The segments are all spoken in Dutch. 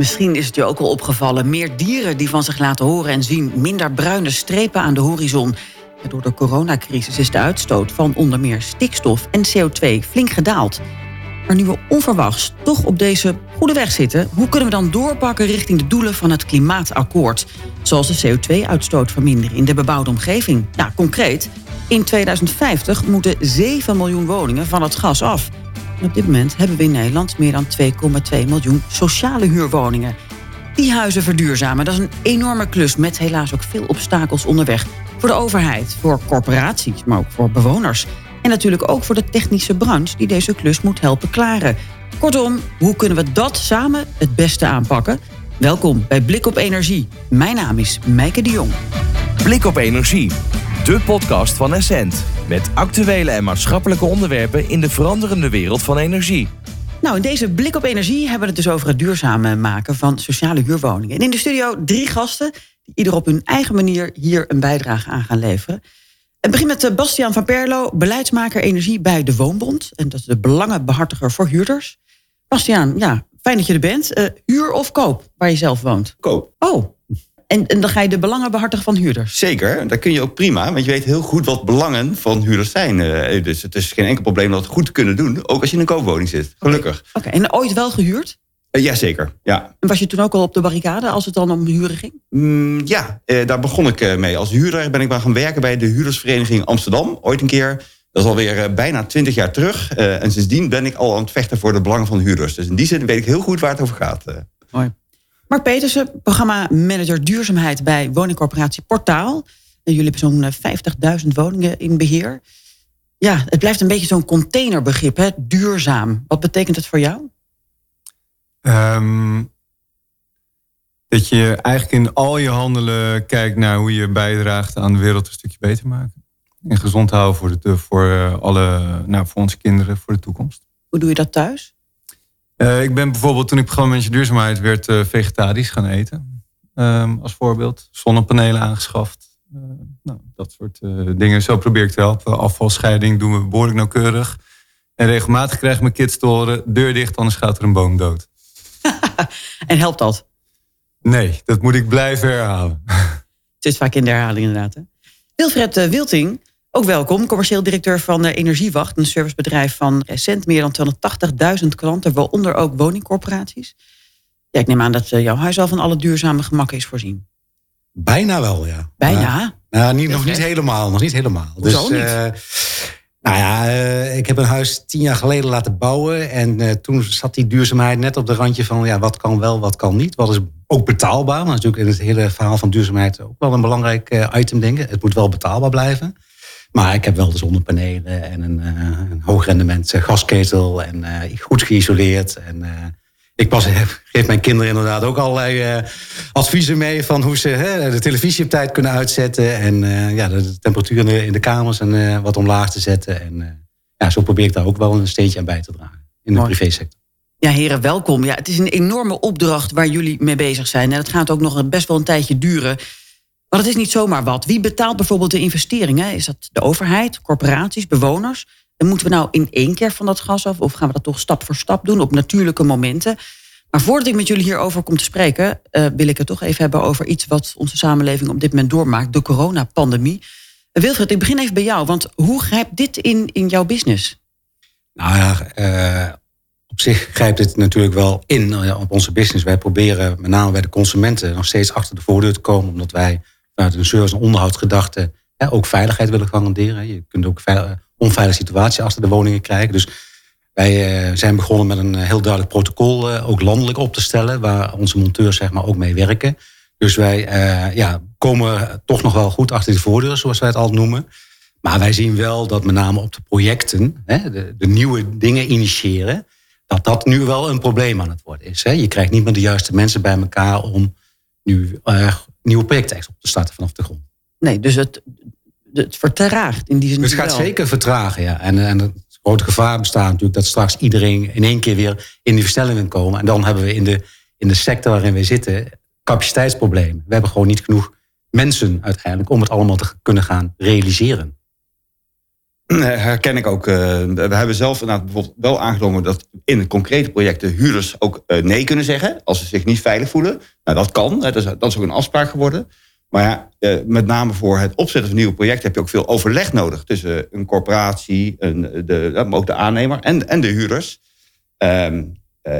Misschien is het je ook al opgevallen. Meer dieren die van zich laten horen en zien. Minder bruine strepen aan de horizon. Door de coronacrisis is de uitstoot van onder meer stikstof en CO2 flink gedaald. Maar nu we onverwachts toch op deze goede weg zitten, hoe kunnen we dan doorpakken richting de doelen van het klimaatakkoord? Zoals de CO2-uitstoot verminderen in de bebouwde omgeving. Ja, concreet, in 2050 moeten 7 miljoen woningen van het gas af. Op dit moment hebben we in Nederland meer dan 2,2 miljoen sociale huurwoningen. Die huizen verduurzamen, dat is een enorme klus met helaas ook veel obstakels onderweg. Voor de overheid, voor corporaties, maar ook voor bewoners. En natuurlijk ook voor de technische branche die deze klus moet helpen klaren. Kortom, hoe kunnen we dat samen het beste aanpakken? Welkom bij Blik op Energie. Mijn naam is Mijke de Jong. Blik op Energie, de podcast van Essent. Met actuele en maatschappelijke onderwerpen in de veranderende wereld van energie. Nou, in deze Blik op Energie hebben we het dus over het duurzame maken van sociale huurwoningen. En in de studio drie gasten die ieder op hun eigen manier hier een bijdrage aan gaan leveren. Het begint met eh, Bastiaan van Perlo, beleidsmaker energie bij de Woonbond. En dat is de belangenbehartiger voor huurders. Bastiaan, ja, fijn dat je er bent. Uh, huur of koop, waar je zelf woont? Koop. Oh, en, en, dan ga je de belangen behartigen van huurders? Zeker, dat kun je ook prima. Want je weet heel goed wat belangen van huurders zijn. Uh, dus het is geen enkel probleem dat goed te kunnen doen. Ook als je in een koopwoning zit, gelukkig. Oké, en ooit wel gehuurd? Uh, Jazeker, ja. En was je toen ook al op de barricade als het dan om huren ging? Mm, ja, uh, daar begon ik mee. Als huurder ben ik maar gaan werken bij de huurdersvereniging Amsterdam. Ooit een keer. Dat is alweer bijna twintig jaar terug. en sindsdien ben ik al aan het vechten voor de belangen van huurders. Dus in die zin weet ik heel goed waar het over gaat. Mooi. Mark Petersen, programma-manager duurzaamheid bij woningcorporatie Portaal. En jullie hebben zo'n 50.000 woningen in beheer. Ja, het blijft een beetje zo'n containerbegrip, hè? duurzaam. Wat betekent het voor jou? Um, dat je eigenlijk in al je handelen kijkt naar hoe je bijdraagt aan de wereld een stukje beter maken. En gezond houden voor, de, voor, eh, alle, nou, voor onze kinderen, voor de toekomst. Hoe doe je dat thuis? Uh, ik ben bijvoorbeeld toen ik programma duurzaamheid werd uh, vegetarisch gaan eten. Um, als voorbeeld. Zonnepanelen aangeschaft. Uh, nou, dat soort dingen. Zo probeer ik te helpen. Afvalscheiding doen we behoorlijk nauwkeurig. En regelmatig krijgen mijn kids te horen... deur dicht, anders gaat er een boom dood. en helpt dat? Nee, dat moet ik blijven herhalen. Het is vaak in de herhaling inderdaad. Hè? Wilfred Wilting, ook welkom. Commercieel directeur van uh, Energiewacht. Een servicebedrijf van recent meer dan 280.000 klanten. Waaronder ook woningcorporaties. Ja, ik neem aan dat uh, jouw huis al van alle duurzame gemakken is voorzien. Bijna wel, ja. Bijna? nou, niet, nog niet helemaal. Nog niet helemaal. Hoezo dus, niet? Nou ja, uh, ik heb een huis tien jaar geleden laten bouwen. En toen zat die duurzaamheid net op de randje van ja, wat kan wel, wat kan niet. Wat is ook betaalbaar. Is natuurlijk in het hele verhaal van duurzaamheid ook wel een belangrijk item, denk ik. Het moet wel betaalbaar blijven. Maar ik heb wel de zonnepanelen en een, een hoog rendement gasketel en goed geïsoleerd. En ik pas, geef mijn kinderen inderdaad ook allerlei uh, adviezen mee van hoe ze hè, de televisie op tijd kunnen uitzetten. En uh, ja, de, temperatuur in de, kamers en uh, wat omlaag te zetten. En ja, zo probeer ik daar ook wel een steentje aan bij te dragen in de privésector. Ja, heren, welkom. Ja, het is een enorme opdracht waar jullie mee bezig zijn. En het gaat ook nog best wel een tijdje duren. Maar het is niet zomaar wat. Wie betaalt bijvoorbeeld de investeringen? Is dat de overheid, corporaties, bewoners? En moeten we nou in één keer van dat gas af? Of gaan we dat toch stap voor stap doen op natuurlijke momenten? Maar voordat ik met jullie hierover kom te spreken, uh, wil ik het toch even hebben over iets wat onze samenleving op dit moment doormaakt: de coronapandemie. Wilfred, ik begin even bij jou, want hoe grijpt dit in, in jouw business? Nou ja, uh, op zich grijpt het natuurlijk wel in op onze business. Wij proberen met name bij de consumenten nog steeds achter de voordeur te komen, omdat wij vanuit een service- en onderhoudsgedachte ook veiligheid willen garanderen. Je kunt ook onveilige situatie achter de woningen krijgen. Dus wij uh, zijn begonnen met een heel duidelijk protocol, uh, ook landelijk op te stellen, waar onze monteurs zeg maar, ook mee werken. Dus wij ja, komen toch nog wel goed achter de voordeur, zoals wij het altijd noemen. Maar wij zien wel dat met name op de projecten, hè, de, de, nieuwe dingen initiëren, dat dat nu wel een probleem aan het worden is. Hè. Je krijgt niet meer de juiste mensen bij elkaar om nu nieuwe projecten op te starten vanaf de grond. Nee, dus het, het vertraagt in die zin. Dus het gaat zeker vertragen, ja. En, en het grote gevaar bestaat natuurlijk dat straks iedereen in één keer weer in die versnellingen komen. En dan hebben we in de, in de sector waarin we zitten capaciteitsproblemen. We hebben gewoon niet genoeg mensen uiteindelijk om het allemaal te kunnen gaan realiseren. herken ik ook. we hebben zelf inderdaad bijvoorbeeld wel aangenomen dat in concrete projecten huurders ook nee kunnen zeggen als ze zich niet veilig voelen. Nou, dat kan. Dat is, dat is ook een afspraak geworden. Maar ja, met name voor het opzetten van nieuwe projecten heb je ook veel overleg nodig tussen een corporatie, een, de, ook de aannemer en, en de huurders. Ehm,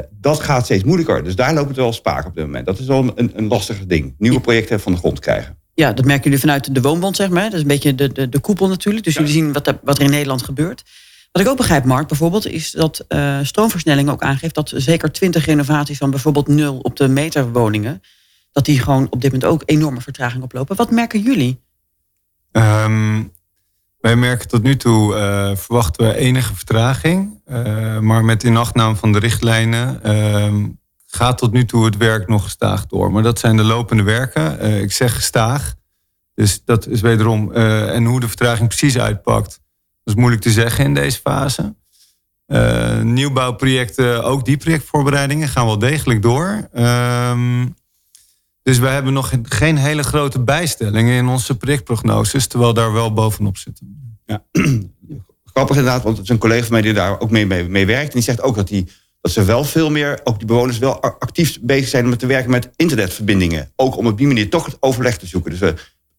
dat gaat steeds moeilijker. Dus daar loopt het wel spaak op dit moment. Dat is wel een, een lastiger ding. Nieuwe projecten van de grond krijgen. Ja, dat merken jullie vanuit de woonbond, zeg maar. Dat is een beetje de, de, de koepel natuurlijk. Dus jullie zien wat, wat er in Nederland gebeurt. Wat ik ook begrijp, Mark, bijvoorbeeld, is dat uh, stroomversnelling ook aangeeft dat zeker 20 renovaties van bijvoorbeeld nul op de meterwoningen, dat die gewoon op dit moment ook enorme vertraging oplopen. Wat merken jullie? Um, wij merken tot nu toe, uh, verwachten we enige vertraging. Uh, maar met inachtname van de richtlijnen uh, gaat tot nu toe het werk nog gestaag door. Maar dat zijn de lopende werken. Uh, ik zeg gestaag. Dus dat is wederom. Uh, en hoe de vertraging precies uitpakt, dat is moeilijk te zeggen in deze fase. Uh, nieuwbouwprojecten, ook die projectvoorbereidingen gaan wel degelijk door. Ehm, dus we hebben nog geen hele grote bijstellingen in onze projectprognoses, terwijl daar wel bovenop zitten. Ja, grappig inderdaad, want het is een collega van mij die daar ook mee, mee, werkt. En die zegt ook dat die dat ze wel veel meer, ook die bewoners wel actief bezig zijn met te werken met internetverbindingen. Ook om op die manier toch het overleg te zoeken. Dus uh,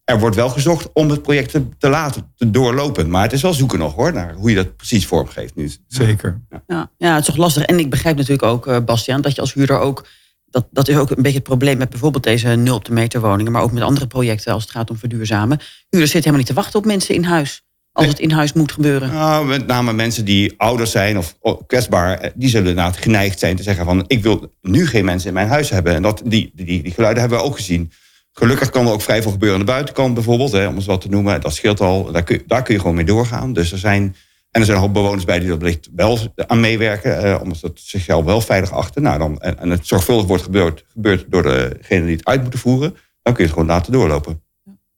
er wordt wel gezocht om het project te, te, laten te doorlopen. Maar het is wel zoeken nog hoor, naar hoe je dat precies vormgeeft nu. Zeker. Ja, ja, ja het is toch lastig. En ik begrijp natuurlijk ook, uh, Bastiaan, dat je als huurder ook. Dat, dat is ook een beetje het probleem met bijvoorbeeld deze nul op de meter woningen, maar ook met andere projecten als het gaat om verduurzamen. Huurders zitten helemaal niet te wachten op mensen in huis als het in huis moet gebeuren? Nou, met name mensen die ouder zijn of kwetsbaar, eh, die zullen inderdaad geneigd zijn te zeggen van ik wil nu geen mensen in mijn huis hebben. En dat, die, die, die geluiden hebben we ook gezien. Gelukkig kan er ook vrij veel gebeuren aan de buitenkant bijvoorbeeld, hè, om eens wat te noemen. Dat scheelt al, daar kun, daar kun je gewoon mee doorgaan. Dus er zijn, en er zijn hoop bewoners bij die er wellicht wel aan meewerken, eh, omdat ze zichzelf wel veilig achter. Nou, dan, en, en het zorgvuldig wordt gebeurd, gebeurd door degene die het uit moeten voeren, dan kun je het gewoon laten doorlopen.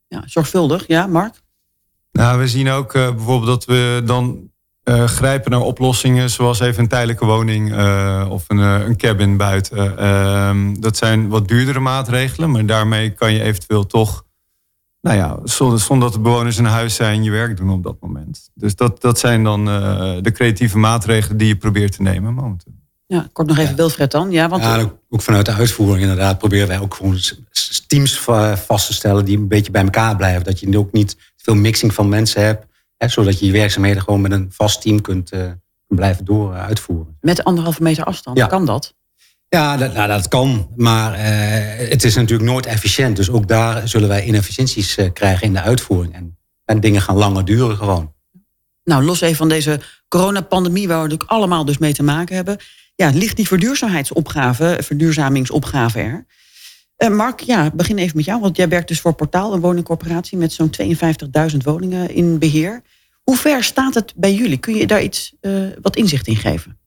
Ja, zorgvuldig, ja, Mark? Nou, we zien ook uh, bijvoorbeeld dat we dan uh, grijpen naar oplossingen zoals even een tijdelijke woning uh, of een, een, cabin buiten. Ehm, dat zijn wat duurdere maatregelen, maar daarmee kan je eventueel toch, nou ja, zonder, zonder dat de bewoners in huis zijn, je werk doen op dat moment. Dus dat, dat zijn dan de creatieve maatregelen die je probeert te nemen momenteel. Ja, kort nog even ja. Wilfred dan. Ja, want... ja, ook vanuit de uitvoering inderdaad proberen wij ook gewoon teams vast te stellen die een beetje bij elkaar blijven. Dat je ook niet veel mixing van mensen hebt. Hè, zodat je je werkzaamheden gewoon met een vast team kunt uh, blijven door uh, uitvoeren. Met anderhalve meter afstand, ja. kan dat? Ja, dat, nou, dat kan. Maar uh, het is natuurlijk nooit efficiënt. Dus ook daar zullen wij inefficiënties krijgen in de uitvoering. En, en dingen gaan langer duren gewoon. Nou, los even van deze coronapandemie, waar we natuurlijk allemaal dus mee te maken hebben. Ja, ligt die verduurzaamheidsopgave, verduurzamingsopgave er? Uh, Mark, ja, begin even met jou. Want jij werkt dus voor Portaal, een woningcorporatie met zo'n 52.000 woningen in beheer. Hoe ver staat het bij jullie? Kun je daar iets uh, wat inzicht in geven?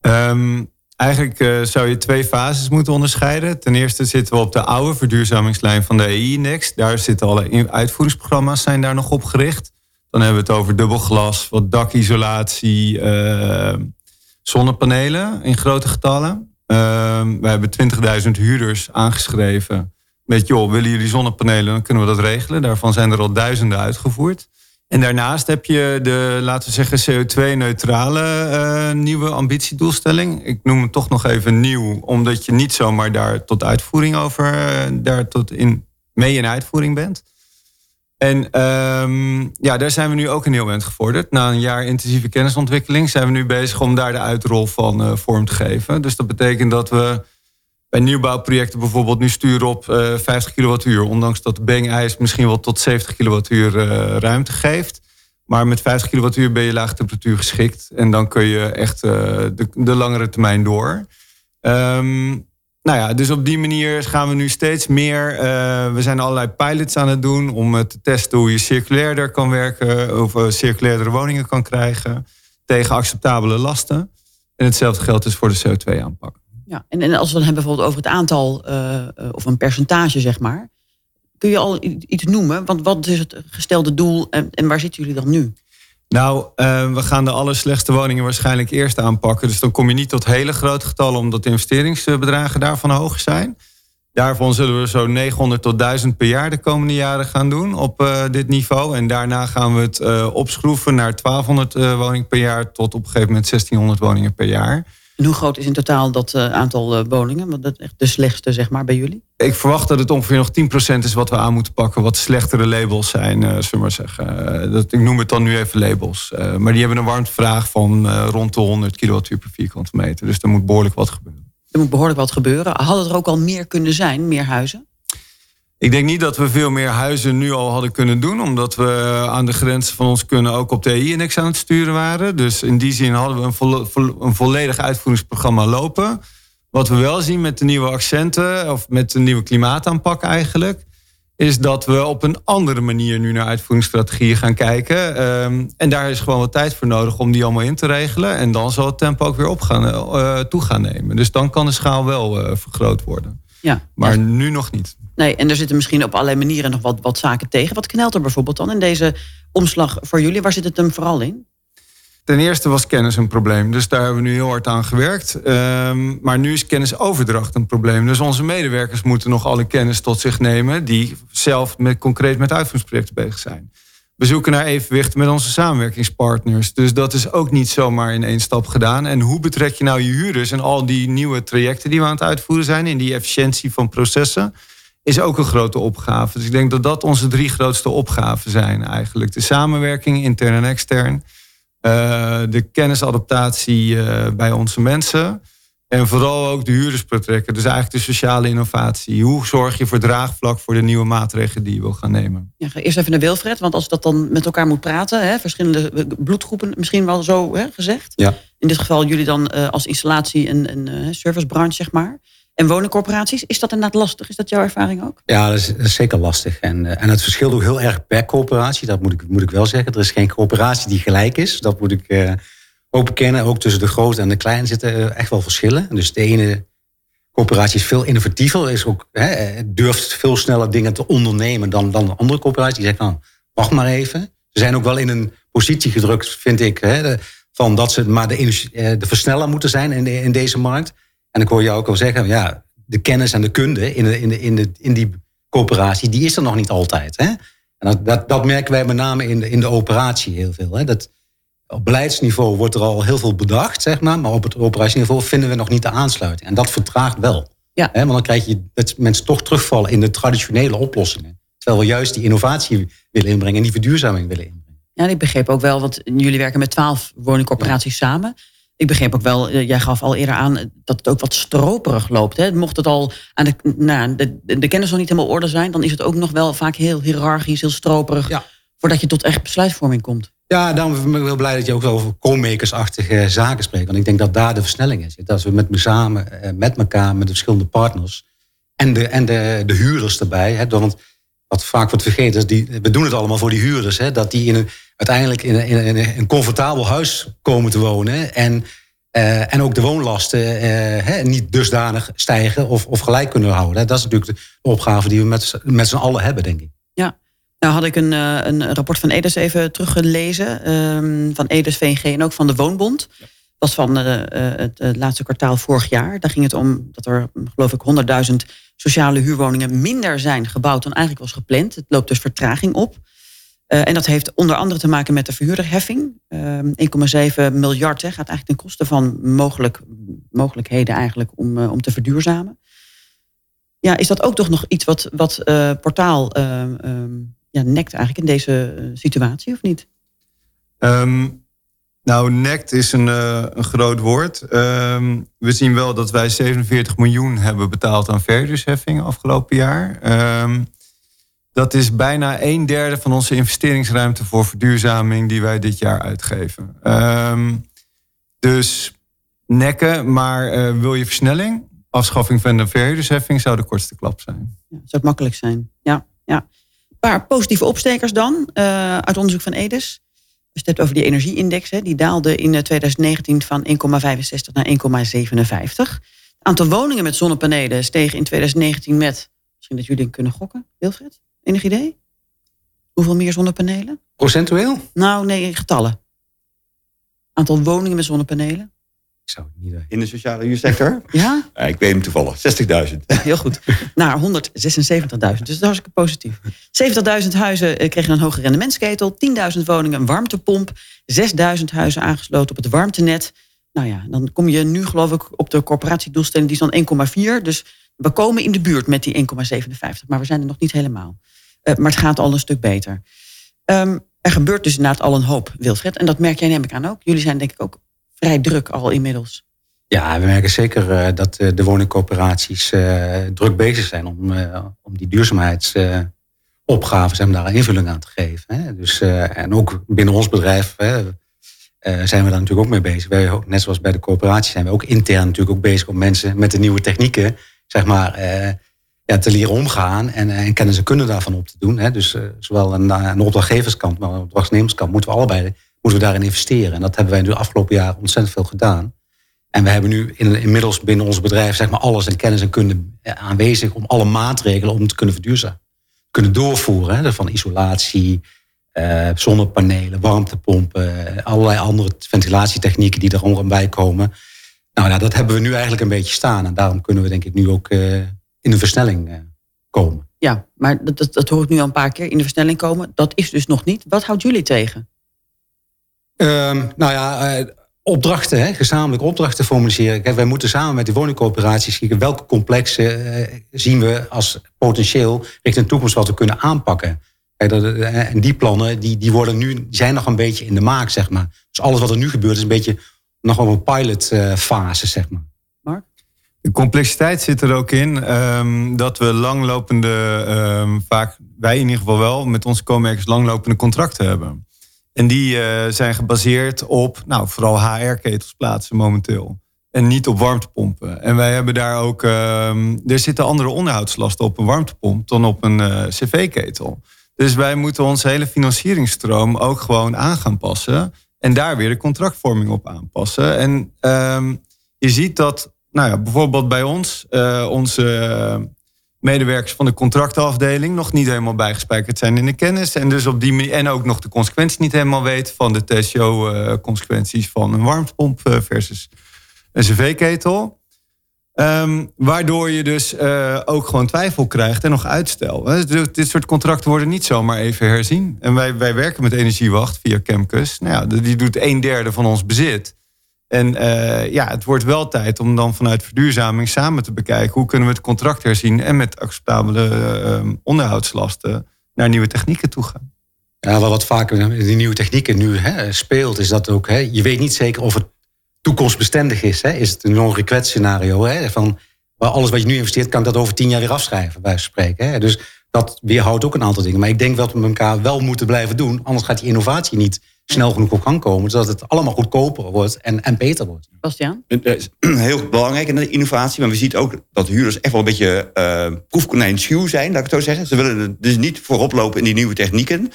Um, eigenlijk uh, zou je twee fases moeten onderscheiden. Ten eerste zitten we op de oude verduurzamingslijn van de EI-index. Daar zitten alle uitvoeringsprogramma's zijn daar nog op gericht. Dan hebben we het over dubbelglas, wat dakisolatie, zonnepanelen in grote getallen. Uh, we hebben 20.000 huurders aangeschreven. Met joh, willen jullie zonnepanelen, dan kunnen we dat regelen. Daarvan zijn er al duizenden uitgevoerd. En daarnaast heb je de, laten we zeggen, CO2-neutrale uh, nieuwe ambitiedoelstelling. Ik noem het toch nog even nieuw, omdat je niet zomaar daar tot uitvoering over, uh, daar tot in, mee in uitvoering bent. En um, ja, daar zijn we nu ook een heel eind gevorderd. Na een jaar intensieve kennisontwikkeling zijn we nu bezig om daar de uitrol van uh, vorm te geven. Dus dat betekent dat we bij nieuwbouwprojecten bijvoorbeeld nu sturen op uh, 50 kilowattuur. Ondanks dat de Bang misschien wel tot 70 kilowattuur uh, ruimte geeft. Maar met 50 kilowattuur ben je laag temperatuur geschikt. En dan kun je echt de, de, langere termijn door. Um, nou ja, dus op die manier gaan we nu steeds meer. Uh, we zijn allerlei pilots aan het doen om uh, te testen hoe je circulairder kan werken. Of uh, circulairdere woningen kan krijgen tegen acceptabele lasten. En hetzelfde geldt dus voor de CO2-aanpak. Ja, en, en als we dan hebben bijvoorbeeld over het aantal of een percentage, zeg maar. Kun je al iets noemen? Want wat is het gestelde doel en, en waar zitten jullie dan nu? Nou, uh, we gaan de allerslechtste woningen waarschijnlijk eerst aanpakken. Dus dan kom je niet tot hele grote getallen, omdat de investeringsbedragen daarvan hoog zijn. Daarvan zullen we zo 900 tot 1000 per jaar de komende jaren gaan doen op uh, dit niveau. En daarna gaan we het uh, opschroeven naar 1200 uh, woningen per jaar tot op een gegeven moment 1600 woningen per jaar. En hoe groot is in totaal dat aantal woningen? Want dat is echt de slechtste, zeg maar, bij jullie? Ik verwacht dat het ongeveer nog 10% is wat we aan moeten pakken. Wat slechtere labels zijn, zullen we maar zeggen. dat, ik noem het dan nu even labels. maar die hebben een warmtevraag van rond de 100 kilowattuur per vierkante meter. Dus er moet behoorlijk wat gebeuren. Er moet behoorlijk wat gebeuren. Hadden er ook al meer kunnen zijn, meer huizen? Ik denk niet dat we veel meer huizen nu al hadden kunnen doen. Omdat we aan de grenzen van ons kunnen ook op de EI-index aan het sturen waren. Dus in die zin hadden we een, een volledig uitvoeringsprogramma lopen. Wat we wel zien met de nieuwe accenten, of met de nieuwe klimaataanpak eigenlijk is dat we op een andere manier nu naar uitvoeringsstrategieën gaan kijken. Ehm, en daar is gewoon wat tijd voor nodig om die allemaal in te regelen. En dan zal het tempo ook weer op gaan, uh, toe gaan nemen. Dus dan kan de schaal wel uh, vergroot worden. Ja, maar nu nog niet. Nee, en er zitten misschien op allerlei manieren nog wat, wat zaken tegen. Wat knelt er bijvoorbeeld dan in deze omslag voor jullie? Waar zit het hem vooral in? Ten eerste was kennis een probleem. Dus daar hebben we nu heel hard aan gewerkt. Ehm, maar nu is kennisoverdracht een probleem. Dus onze medewerkers moeten nog alle kennis tot zich nemen... die zelf met, concreet met uitvoeringsprojecten bezig zijn. We zoeken naar evenwicht met onze samenwerkingspartners. Dus dat is ook niet zomaar in één stap gedaan. En hoe betrek je nou je huurders en al die nieuwe trajecten die we aan het uitvoeren zijn... in die efficiëntie van processen, is ook een grote opgave. Dus ik denk dat dat onze drie grootste opgaven zijn eigenlijk. De samenwerking, intern en extern... Uh, de kennisadaptatie uh, bij onze mensen. En vooral ook de huurders betrekken. Dus eigenlijk de sociale innovatie. Hoe zorg je voor draagvlak voor de nieuwe maatregelen die je wil gaan nemen? Ja, eerst even naar Wilfred, want als dat dan met elkaar moet praten, hè, verschillende bloedgroepen misschien wel zo hè, gezegd. Ja. In dit geval jullie dan uh, als installatie- en, en servicebranche, zeg maar. En woningcorporaties, is dat inderdaad lastig? Is dat jouw ervaring ook? Ja, dat is, zeker lastig. En, eh, en het verschilt ook heel erg per coöperatie. Dat moet ik, moet ik wel zeggen. Er is geen coöperatie die gelijk is. Dat moet ik uh, ook bekennen. Ook tussen de grote en de kleine zitten uh, echt wel verschillen. Dus de ene coöperatie is veel innovatiever. Is ook, hè, durft veel sneller dingen te ondernemen dan, dan de andere coöperatie. Die zegt van, wacht maar even. Ze zijn ook wel in een positie gedrukt, vind ik. Hè, van dat ze maar de, de versneller moeten zijn in, in deze markt. En ik hoor jou ook al zeggen, ja, de kennis en de kunde in, de, in, de, in, de, in die coöperatie, die is er nog niet altijd. Hè? En dat, dat, dat merken wij met name in de, in de operatie heel veel. Hè? Dat, op beleidsniveau wordt er al heel veel bedacht, zeg maar, maar op het operatieniveau vinden we nog niet de aansluiting. En dat vertraagt wel. Ja. Hè? Want dan krijg je dat mensen toch terugvallen in de traditionele oplossingen. Terwijl we juist die innovatie willen inbrengen en die verduurzaming willen inbrengen. Ja, ik begreep ook wel, want jullie werken met twaalf woningcorporaties samen ik begreep ook wel, eh, jij gaf al eerder aan dat het ook wat stroperig loopt. Hè? Mocht het al aan de, nou, de, de kennis nog niet helemaal orde zijn, dan is het ook nog wel vaak heel hiërarchisch, heel stroperig. Voordat je tot echt besluitvorming komt. Ja, daarom ben ik heel blij dat je ook over co-makersachtige zaken spreekt. Want ik denk dat daar de versnelling is. Dat we met, samen, eh, met elkaar, met de verschillende partners en de, en de, de huurders erbij. Hè, want wat vaak wordt vergeten is, die, we doen het allemaal voor die huurders. Hè, dat die in een, uiteindelijk in een, in een comfortabel huis komen te wonen. En, uh, en ook de woonlasten uh, hè, niet dusdanig stijgen of, of gelijk kunnen houden. Dat is natuurlijk de opgave die we met, met z'n allen hebben, denk ik. Ja, nou had ik een, uh, een rapport van Edes even teruggelezen. Um, van Edes, VNG en ook van de Woonbond. Was van het laatste kwartaal vorig jaar. Daar ging het om dat er, geloof ik, 100.000 sociale huurwoningen minder zijn gebouwd dan eigenlijk was gepland. Het loopt dus vertraging op. En dat heeft onder andere te maken met de verhuurderheffing. Uh, ehm, 1,7 miljard gaat eigenlijk ten koste van mogelijk, mogelijkheden eigenlijk om, om te verduurzamen. Ja, is dat ook toch nog iets wat, wat portaal ehm, ja, nekt eigenlijk in deze situatie of niet? Um, nou, nekt is een, een groot woord. we zien wel dat wij 47 miljoen hebben betaald aan verhuurdersheffing afgelopen jaar. Dat is bijna een derde van onze investeringsruimte voor verduurzaming die wij dit jaar uitgeven. Um, dus nekken, maar uh, wil je versnelling? Afschaffing van de verhuurdersheffing zou de kortste klap zijn. Ja, zou het makkelijk zijn. Ja, ja. Een paar positieve opstekers dan uh, uit onderzoek van Edes. Als je het over die energieindex, hè, die daalde in 2019 eh, van 1,65 naar 1,57. Het aantal woningen met zonnepanelen steeg in 2019 met, misschien dat jullie kunnen gokken, Wilfred? Enig idee? Hoeveel meer zonnepanelen? Procentueel? Nou, nee, getallen. Aantal woningen met zonnepanelen? Ik zou het niet weten. in de sociale huursector? Ja? Ja, ik weet hem toevallig, 60.000. Heel goed. Naar 176.000. Dus dat is hartstikke positief. 70.000 huizen eh, kregen een hoge rendementsketel. 10.000 woningen een warmtepomp. 6.000 huizen aangesloten op het warmtenet. Nou ja, dan kom je nu geloof ik op de corporatiedoelstelling. Die is dan 1,4. Dus we komen in de buurt met die 1,57. Maar we zijn er nog niet helemaal. Uh, maar het gaat al een stuk beter. Um, er gebeurt dus inderdaad al een hoop, Wilfred. En dat merk jij neem ik aan ook. Jullie zijn denk ik ook vrij druk al inmiddels. Ja, we merken zeker uh, dat uh, de woningcoöperaties uh, druk bezig zijn om, om die duurzaamheidsopgaves en daar invulling aan te geven. Hè. Dus, en ook binnen ons bedrijf zijn we daar natuurlijk ook mee bezig. Wij, net zoals bij de coöperatie zijn we ook intern natuurlijk ook bezig om mensen met de nieuwe technieken, zeg maar, ja, te leren omgaan en, en kennis en kunde daarvan op te doen. Hè. Dus zowel aan de opdrachtgeverskant, maar aan de opdrachtnemerskant moeten we allebei moeten we daarin investeren. En dat hebben wij nu de afgelopen jaar ontzettend veel gedaan. En we hebben nu in, inmiddels binnen ons bedrijf zeg maar, alles en kennis en kunde aanwezig om alle maatregelen om te kunnen verduurzamen. Kunnen doorvoeren. Hè, van isolatie, uh, zonnepanelen, warmtepompen, allerlei andere ventilatietechnieken die er bij komen. Nou ja, dat hebben we nu eigenlijk een beetje staan. En daarom kunnen we denk ik nu ook uh, in de versnelling uh, komen. Ja, maar dat, dat, dat hoor ik nu al een paar keer in de versnelling komen. Dat is dus nog niet. Wat houdt jullie tegen? Um, nou ja, uh, opdrachten, hè, gezamenlijke opdrachten formaliseren. Kijk, wij moeten samen met die woningcoöperaties kijken welke complexen uh, zien we als potentieel richting de toekomst wat we kunnen aanpakken. Kijk, dat, uh, en die plannen die, die worden nu, zijn nog een beetje in de maak, zeg maar. Dus alles wat er nu gebeurt is een beetje nog op een pilotfase, zeg maar. Mark? De complexiteit zit er ook in um, dat we langlopende, um, vaak wij in ieder geval wel, met onze co-merkers langlopende contracten hebben. En die uh, zijn gebaseerd op, nou, vooral HR-ketels plaatsen momenteel. En niet op warmtepompen. En wij hebben daar ook, uh, er zitten andere onderhoudslasten op een warmtepomp dan op een uh, cv-ketel. Dus wij moeten onze hele financieringsstroom ook gewoon aan gaan passen. En daar weer de contractvorming op aanpassen. En um, je ziet dat, nou ja, bijvoorbeeld bij ons, uh, onze medewerkers van de contractafdeling nog niet helemaal bijgespijkerd zijn in de kennis. En dus op die manier, en ook nog de consequenties niet helemaal weet van de TCO-consequenties van een warmtepomp versus een cv-ketel. Um, waardoor je dus uh, ook gewoon twijfel krijgt en nog uitstel. Dus dit soort contracten worden niet zomaar even herzien. En wij, wij werken met Energiewacht via Chemcus. Nou ja, die doet een derde van ons bezit. En uh, ja, het wordt wel tijd om dan vanuit verduurzaming samen te bekijken... hoe kunnen we het contract herzien en met acceptabele uh, onderhoudslasten... naar nieuwe technieken toe gaan. Ja, wat vaak die nieuwe technieken nu hè, speelt, is dat ook... Hè, je weet niet zeker of het toekomstbestendig is. Hè? Is het een non-request scenario? Hè? Van, waar alles wat je nu investeert, kan ik dat over tien jaar weer afschrijven, bij spreken. Hè? Dus dat weerhoudt ook een aantal dingen. Maar ik denk dat we elkaar wel moeten blijven doen. Anders gaat die innovatie niet snel genoeg op gang komen. Zodat het allemaal goedkoper wordt en, en beter wordt. Bastiaan? Heel belangrijk in de innovatie. Maar we zien ook dat huurders echt wel een beetje uh, proefkonijnschuw zijn, laat ik het zo zeggen. Ze willen dus niet voorop lopen in die nieuwe technieken.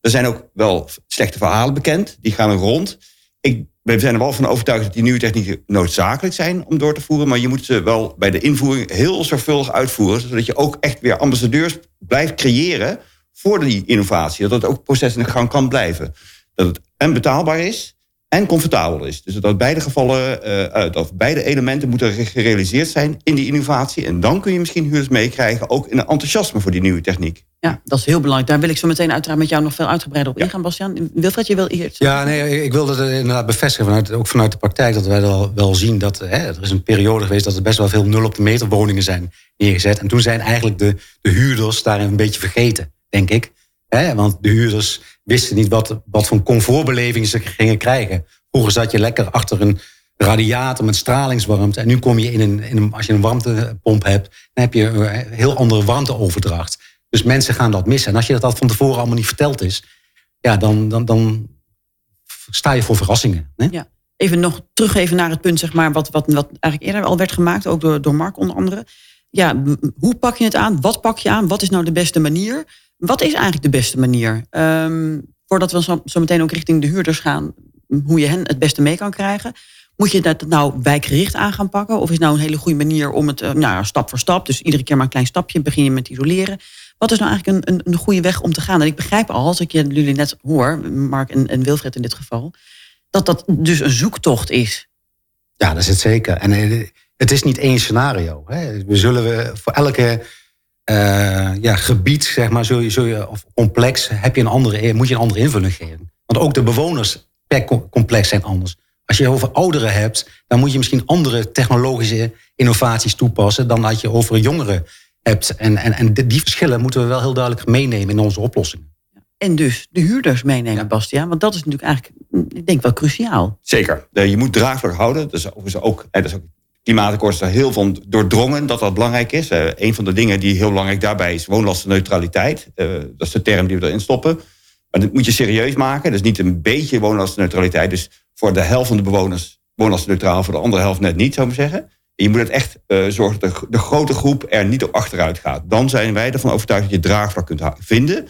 Er zijn ook wel slechte verhalen bekend. Die gaan er rond. Ik we zijn er wel van overtuigd dat die nieuwe technieken noodzakelijk zijn om door te voeren. Maar je moet ze wel bij de invoering heel zorgvuldig uitvoeren. Zodat je ook echt weer ambassadeurs blijft creëren voor die innovatie. Dat het ook proces in de gang kan blijven. Dat het en betaalbaar is en comfortabel is. Dus dat beide gevallen, uh, dat beide elementen moeten gerealiseerd zijn in die innovatie. En dan kun je misschien huurders meekrijgen, ook in een enthousiasme voor die nieuwe techniek. Ja, dat is heel belangrijk. Daar wil ik zo meteen uiteraard met jou nog veel uitgebreider op ja. ingaan, Bastiaan. Wilfred, je wil eerst. Ja, nee, ik wilde het inderdaad bevestigen, vanuit, ook vanuit de praktijk, dat wij wel, wel zien dat hè, er is een periode geweest dat er best wel veel nul op de meter woningen zijn neergezet. En toen zijn eigenlijk de, de huurders daarin een beetje vergeten, denk ik. Want de huurders wisten niet wat, wat voor comfortbeleving ze gingen krijgen. Vroeger zat je lekker achter een radiator met stralingswarmte. En nu kom je in een, in een als je een warmtepomp hebt, dan heb je een heel andere warmteoverdracht. Dus mensen gaan dat missen. En als je dat van tevoren allemaal niet verteld is, ja, dan, dan, dan sta je voor verrassingen. Hè? Ja. Even nog terug even naar het punt, zeg maar, wat, wat, wat eigenlijk eerder al werd gemaakt, ook door, door Mark onder andere. Ja, hoe pak je het aan? Wat pak je aan? Wat is nou de beste manier? Wat is eigenlijk de beste manier? Um, voordat we zo, meteen ook richting de huurders gaan, hoe je hen het beste mee kan krijgen. Moet je dat nou wijkgericht aan gaan pakken? Of is nou een hele goede manier om het nou, stap voor stap, dus iedere keer maar een klein stapje, begin je met isoleren. Wat is nou eigenlijk een, een, een goede weg om te gaan? En ik begrijp al, als ik jullie net hoor, Mark en, en Wilfred in dit geval, dat dat dus een zoektocht is. Ja, dat is het zeker. En eh, het is niet één scenario. Hè. We zullen we voor elke uh, ja, gebied, zeg maar, zul je, zul je, of complex, heb je een andere, moet je een andere invulling geven. Want ook de bewoners per complex zijn anders. Als je over ouderen hebt, dan moet je misschien andere technologische innovaties toepassen dan dat je over jongeren hebt. En, en, en die verschillen moeten we wel heel duidelijk meenemen in onze oplossingen. En dus de huurders meenemen, ja. Bastiaan. Want dat is natuurlijk eigenlijk, ik denk wel cruciaal. Zeker. Je moet draagvlak houden. Dat is ook, dat is ook klimaatakkoord is er heel van doordrongen dat dat belangrijk is. Uh, een van de dingen die heel belangrijk daarbij is woonlastenneutraliteit. Uh, dat is de term die we erin stoppen. Maar dat moet je serieus maken. Dus niet een beetje woonlastenneutraliteit. Dus voor de helft van de bewoners woonlastenneutraal, voor de andere helft net niet, zou ik zeggen. En je moet het echt uh, zorgen dat de, de, grote groep er niet op achteruit gaat. Dan zijn wij ervan overtuigd dat je draagvlak kunt vinden.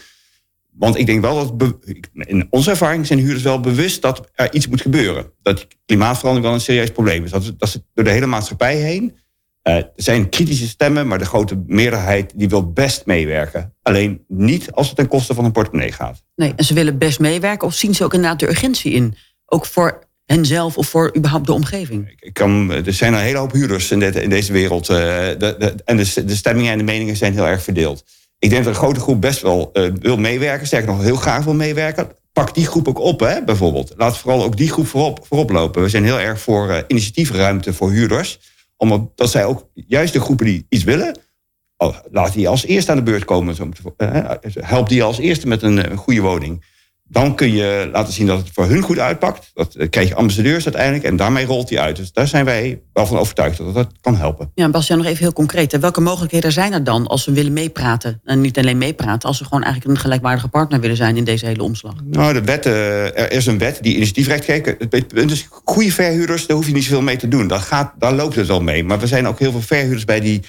Want ik denk wel dat in onze ervaring zijn huurders wel bewust dat er iets moet gebeuren. Dat klimaatverandering wel een serieus probleem is. Dat, dat door de hele maatschappij heen. Uh, er zijn kritische stemmen, maar de grote meerderheid die wil best meewerken. Alleen niet als het ten koste van een portemonnee gaat. Nee, en ze willen best meewerken of zien ze ook inderdaad de urgentie in? Ook voor henzelf of voor überhaupt de omgeving? Ik kan, er zijn een hele hoop huurders in, in deze wereld. Uh, de, de, en de, de stemmingen en de meningen zijn heel erg verdeeld. Ik denk dat een grote groep best wel uh, wil meewerken. Sterker nog, heel graag wil meewerken. Pak die groep ook op, hè, bijvoorbeeld. Laat vooral ook die groep voorop, voorop lopen. We zijn heel erg voor uh, initiatiefruimte voor huurders. Omdat zij ook juist de groepen die iets willen... Oh, laat die als eerste aan de beurt komen. Uh, help die als eerste met een goede woning dan kun je laten zien dat het voor hun goed uitpakt. Dat eh, krijg je ambassadeurs uiteindelijk en daarmee rolt hij uit. Dus daar zijn wij wel van overtuigd dat dat kan helpen. Ja, Bastiaan, nog even heel concreet. Welke mogelijkheden zijn er dan als we willen meepraten? En niet alleen meepraten, als we gewoon eigenlijk een gelijkwaardige partner willen zijn in deze hele omslag. Nou, de wet, uh, er is een wet die initiatiefrecht geeft. Dus goede verhuurders, daar hoef je niet zoveel mee te doen. Dat gaat, daar loopt het wel mee. Maar er zijn ook heel veel verhuurders bij die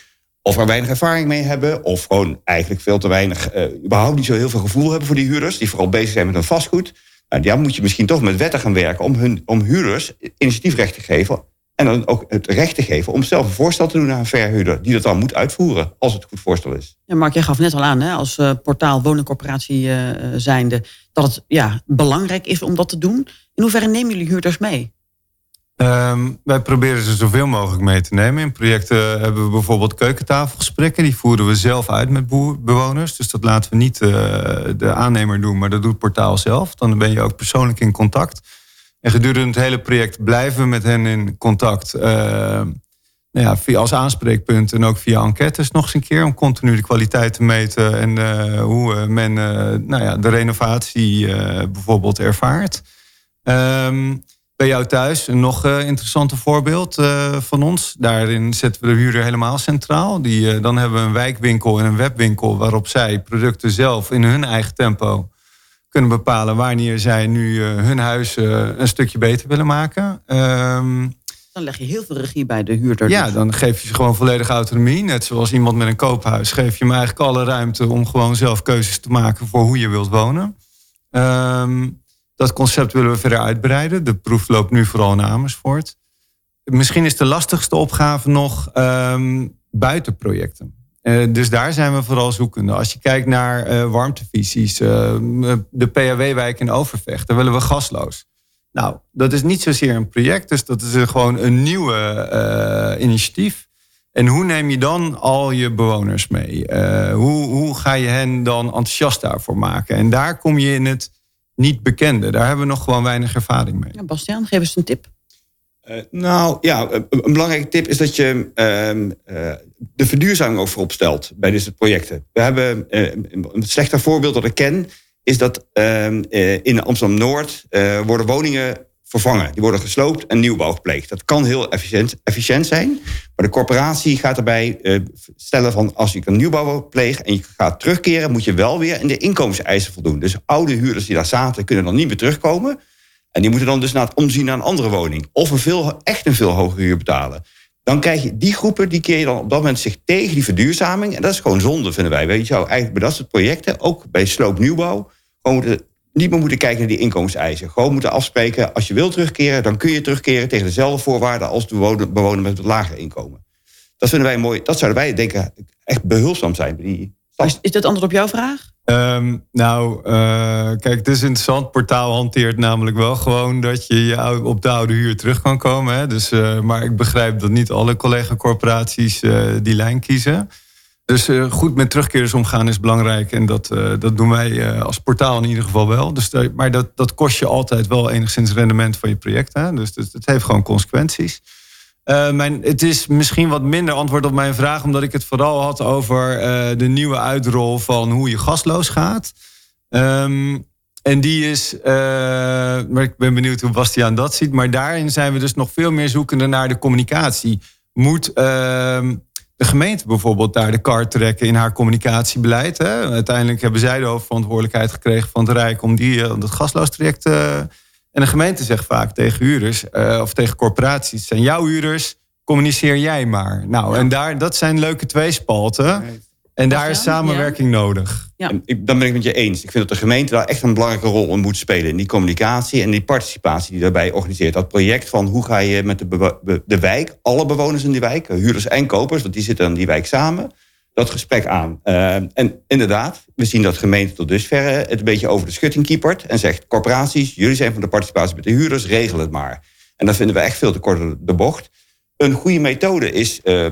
of er weinig ervaring mee hebben, of gewoon eigenlijk veel te weinig, uh, überhaupt niet zo heel veel gevoel hebben voor die huurders, die vooral bezig zijn met hun vastgoed. Nou, moet je misschien toch met wetten gaan werken om, hun, om huurders initiatiefrecht te geven. En dan ook het recht te geven om zelf een voorstel te doen aan een verhuurder, die dat dan moet uitvoeren, als het een goed voorstel is. Ja, Mark, jij gaf net al aan, hè, als uh, portaal woningcorporatie uh, zijnde, dat het ja, belangrijk is om dat te doen. In hoeverre nemen jullie huurders mee? Um, wij proberen ze zoveel mogelijk mee te nemen. In projecten hebben we bijvoorbeeld keukentafelgesprekken. Die voeren we zelf uit met bewoners. Dus dat laten we niet uh, de aannemer doen, maar dat doet het portaal zelf. Dan ben je ook persoonlijk in contact. En gedurende het hele project blijven we met hen in contact. Uh, nou ja, via als aanspreekpunt en ook via enquêtes nog eens een keer... om continu de kwaliteit te meten en uh, hoe men nou ja, de renovatie bijvoorbeeld ervaart. Um, bij jou thuis. Een nog uh, interessante voorbeeld uh, van ons. Daarin zetten we de huurder helemaal centraal. Die, uh, dan hebben we een wijkwinkel en een webwinkel... waarop zij producten zelf in hun eigen tempo kunnen bepalen... wanneer zij nu hun huis een stukje beter willen maken. Um, dan leg je heel veel regie bij de huurder. Ja, dan geef je ze gewoon volledige autonomie. Net zoals iemand met een koophuis geef je hem eigenlijk alle ruimte... om gewoon zelf keuzes te maken voor hoe je wilt wonen. Um, dat concept willen we verder uitbreiden. De proef loopt nu vooral in Amersfoort. Misschien is de lastigste opgave nog um, buitenprojecten. Uh, dus daar zijn we vooral zoekende. Als je kijkt naar uh, warmtevisies, uh, de PHW-wijk in Overvecht, daar willen we gasloos. Nou, dat is niet zozeer een project, dus dat is gewoon een nieuwe initiatief. En hoe neem je dan al je bewoners mee? hoe, hoe ga je hen dan enthousiast daarvoor maken? En daar kom je in het niet bekende. Daar hebben we nog gewoon weinig ervaring mee. Ja, Bastiaan, geef eens een tip. Uh, nou ja, een, belangrijke tip is dat je uh, uh, de verduurzaming ook voorop stelt bij dit soort projecten. We hebben een slechter voorbeeld dat ik ken, is dat ehm, in Amsterdam Noord worden woningen vervangen. Die worden gesloopt en nieuwbouw gepleegd. Dat kan heel efficiënt, efficiënt zijn. Maar de corporatie gaat erbij uh, stellen van... als je een nieuwbouw pleegt en je gaat terugkeren... moet je wel weer in de inkomenseisen voldoen. Dus oude huurders die daar zaten kunnen dan niet meer terugkomen. En die moeten dan dus naar het omzien naar een andere woning. Of een veel, echt een veel hogere huur betalen. Dan krijg je die groepen, die keer je dan op dat moment zich tegen die verduurzaming. En dat is gewoon zonde, vinden wij. Je, zou eigenlijk bij dat soort projecten, ook bij sloopnieuwbouw... gewoon moeten niet meer moeten kijken naar die inkomenseisen. Gewoon moeten afspreken, als je wilt terugkeren... dan kun je terugkeren tegen dezelfde voorwaarden... als de bewoner met het lager inkomen. Dat vinden wij mooi. Dat zouden wij denken echt behulpzaam zijn. Bij die is, is dat antwoord op jouw vraag? Ehm, nou, uh, kijk, het is interessant. Portaal hanteert namelijk wel gewoon dat je, je op de oude huur terug kan komen. Hè? Dus, uh, maar ik begrijp dat niet alle collega-corporaties uh, die lijn kiezen. Dus goed met terugkeerders omgaan is belangrijk. En dat, dat doen wij als portaal in ieder geval wel. Dus, maar dat, dat kost je altijd wel enigszins rendement van je project. Hè? Dus het, het heeft gewoon consequenties. Mijn, het is misschien wat minder antwoord op mijn vraag, omdat ik het vooral had over de nieuwe uitrol van hoe je gasloos gaat. Um, en die is, maar ik ben benieuwd hoe Bastiaan dat ziet. Maar daarin zijn we dus nog veel meer zoekende naar de communicatie. Moet ehm, de gemeente bijvoorbeeld daar de kar trekken in haar communicatiebeleid? Hè? Uiteindelijk hebben zij de hoofdverantwoordelijkheid gekregen van het Rijk om die, om dat gasloos traject en de gemeente zegt vaak tegen huurders uh, of tegen corporaties: zijn jouw huurders, communiceer jij maar. Nou, en daar, dat zijn leuke tweespalten. En daar is samenwerking nodig. Ja. Ik, dan ben ik met je eens. Ik vind dat de gemeente daar echt een belangrijke rol in moet spelen. In die communicatie en die participatie die daarbij organiseert. Dat project van hoe ga je met de, de wijk, alle bewoners in die wijk, huurders en kopers, want die zitten in die wijk samen dat gesprek aan. Uh, en inderdaad, we zien dat gemeente tot dusver het een beetje over de schutting kiepert en zegt: corporaties, jullie zijn van de participatie met de huurders, regel het maar. En dat vinden we echt veel te kort de bocht. Een goede methode is uh,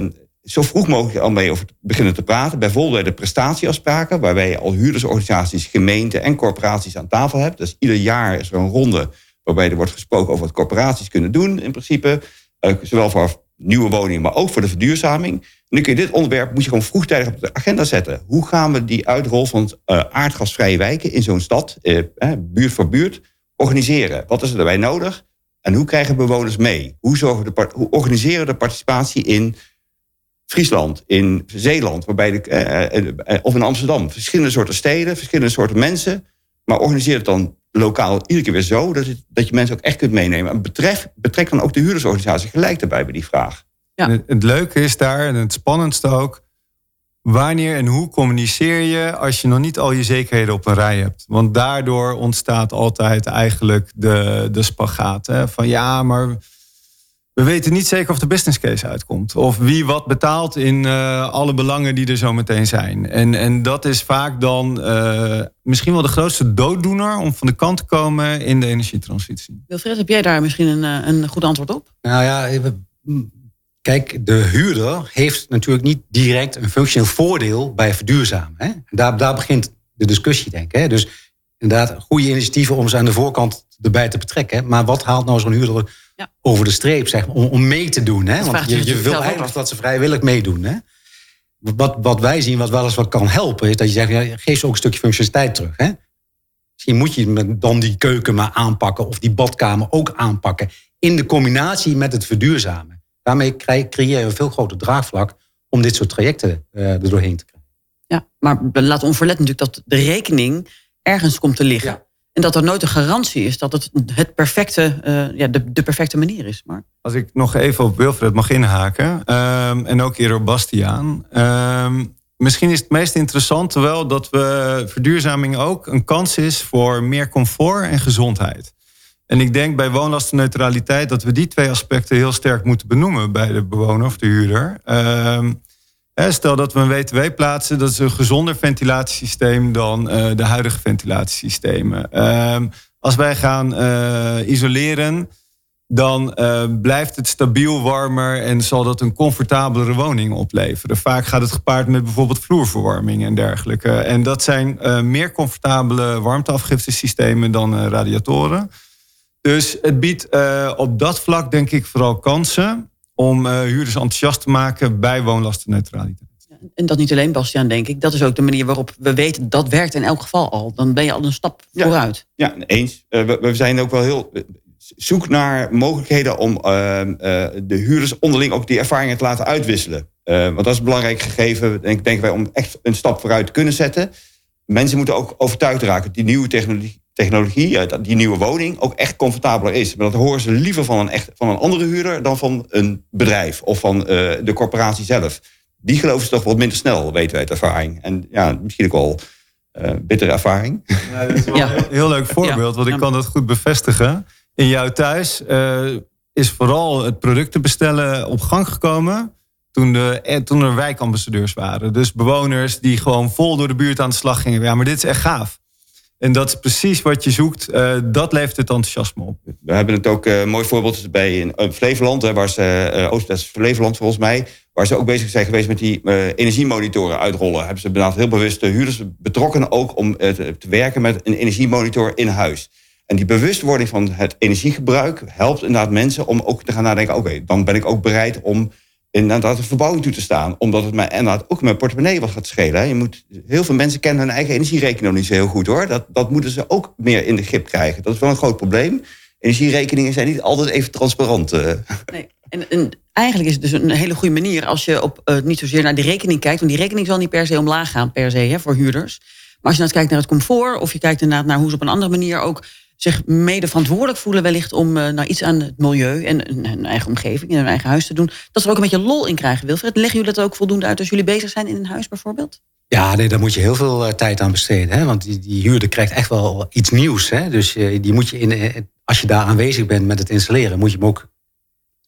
zo vroeg mogelijk al mee over beginnen te praten. Bijvoorbeeld bij de prestatieafspraken, waarbij je al huurdersorganisaties, gemeenten en corporaties aan tafel hebt. Dus ieder jaar is er een ronde waarbij er wordt gesproken over wat corporaties kunnen doen in principe. Uh, zowel voor nieuwe woningen, maar ook voor de verduurzaming. Nu kun je dit onderwerp moet je gewoon vroegtijdig op de agenda zetten. Hoe gaan we die uitrol van uh, aardgasvrije wijken in zo'n stad, uh, buurt voor buurt, organiseren? Wat is er daarbij nodig? En hoe krijgen bewoners mee? Hoe, zorgen de, hoe organiseren we de participatie in Friesland, in Zeeland, waarbij de, uh, of in Amsterdam? Verschillende soorten steden, verschillende soorten mensen. Maar organiseer het dan lokaal iedere keer weer zo dat, het, dat je mensen ook echt kunt meenemen. En betrek, betrek dan ook de huurdersorganisatie gelijk erbij bij die vraag. Ja. Het, leuke is daar, en het spannendste ook, wanneer en hoe communiceer je als je nog niet al je zekerheden op een rij hebt? Want daardoor ontstaat altijd eigenlijk de, de spagaat. Hè? Van ja, maar we weten niet zeker of de business case uitkomt. Of wie wat betaalt in uh, alle belangen die er zo meteen zijn. En, en dat is vaak dan uh, misschien wel de grootste dooddoener om van de kant te komen in de energietransitie. Wilfred, heb jij daar misschien een, eh, een goed antwoord op? Nou ja, kijk, de huurder heeft natuurlijk niet direct een functioneel voordeel bij verduurzamen. Hè? Daar, daar begint de discussie, denk ik. Hè? Dus inderdaad, goede initiatieven om ze aan de voorkant erbij te betrekken. Maar wat haalt nou zo'n huurder ja. over de streep, zeg maar, om, om mee te doen. Hè? Want je, je wil eigenlijk dat ze vrijwillig meedoen. Hè? Wat, wat wij zien, wat wel eens wat kan helpen, is dat je zegt, ja, geef ze ook een stukje functionaliteit terug. Hè? Misschien moet je dan die keuken maar aanpakken of die badkamer ook aanpakken. In de combinatie met het verduurzamen. Daarmee creëer je een veel groter draagvlak om dit soort trajecten uh, er doorheen te krijgen. Ja, maar laat onverlet natuurlijk dat de rekening ergens komt te liggen. Ja. En dat er nooit een garantie is dat het het perfecte, uh, ja, de, de perfecte manier is. Maar... Als ik nog even op Wilfred mag inhaken. Um, en ook eerder op Bastiaan. Um, misschien is het meest interessante wel dat we verduurzaming ook een kans is voor meer comfort en gezondheid. En ik denk bij woonlastenneutraliteit dat we die twee aspecten heel sterk moeten benoemen bij de bewoner of de huurder. Um, Stel dat we een WTW plaatsen, dat is een gezonder ventilatiesysteem dan uh, de huidige ventilatiesystemen. Uh, als wij gaan uh, isoleren, dan uh, blijft het stabiel warmer en zal dat een comfortabelere woning opleveren. Vaak gaat het gepaard met bijvoorbeeld vloerverwarming en dergelijke. En dat zijn meer comfortabele warmteafgiftesystemen dan radiatoren. Dus het biedt op dat vlak denk ik vooral kansen om uh, huurders enthousiast te maken bij woonlastenneutraliteit. En dat niet alleen, Bastiaan, denk ik. Dat is ook de manier waarop we weten dat werkt in elk geval al. Dan ben je al een stap vooruit. Ja, eens. Uh, we, we, zijn ook wel heel. Eh, zoek naar mogelijkheden om uh, de huurders onderling ook die ervaringen te laten uitwisselen. want dat is een belangrijk gegeven, denk, denken wij, om echt een stap vooruit te kunnen zetten. Mensen moeten ook overtuigd raken. Die nieuwe technologie, technologie, eh, die nieuwe woning, ook echt comfortabeler is. Maar dat horen ze liever van een, echt, van een andere huurder dan van een bedrijf of van uh, de corporatie zelf. Die geloven ze toch wat minder snel, weten wij uit ervaring. En ja, misschien ook wel uh, bittere ervaring. Ja, dat is wel een heel leuk voorbeeld, want ik kan dat goed bevestigen. In jouw thuis uh, is vooral het producten bestellen op gang gekomen toen, de, toen er wijkambassadeurs waren. Dus bewoners die gewoon vol door de buurt aan de slag gingen. Ja, maar dit is echt gaaf. En dat is precies wat je zoekt. Uh, dat levert het enthousiasme op. We hebben het ook, een mooi voorbeeld bij in Flevoland, hè, waar ze, uh, Oost-West Flevoland volgens mij, waar ze ook bezig zijn geweest met die energiemonitoren uitrollen. Hebben ze inderdaad heel bewust de huurders betrokken ook om te, te werken met een energiemonitor in huis. En die bewustwording van het energiegebruik helpt inderdaad mensen om ook te gaan nadenken: oké, dan ben ik ook bereid om inderdaad een verbouwing toe te staan. Omdat het mij inderdaad ook mijn portemonnee wat gaat schelen. Je moet, heel veel mensen kennen hun eigen energierekening nog niet zo heel goed hoor. Dat, dat moeten ze ook meer in de grip krijgen. Dat is wel een groot probleem. Energierekeningen zijn niet altijd even transparant. Eh. Nee. En, en, eigenlijk is het dus een hele goede manier als je op, uh, niet zozeer naar de rekening kijkt. Want die rekening zal niet per se omlaag gaan, per se, hè, voor huurders. Maar als je nou kijkt naar het comfort, of je kijkt inderdaad naar hoe ze op een andere manier ook zich mede verantwoordelijk voelen wellicht om nou, iets aan het milieu en hun eigen omgeving en hun eigen huis te doen. Dat ze er ook een beetje lol in krijgen, Wilfred. Leggen jullie dat ook voldoende uit als jullie bezig zijn in een huis bijvoorbeeld? Ja, nee, daar moet je heel veel uh, tijd aan besteden. Hè? Want die, die huurder krijgt echt wel iets nieuws. Hè? Dus uh, die moet je in, als je daar aanwezig bent met het installeren, moet je hem ook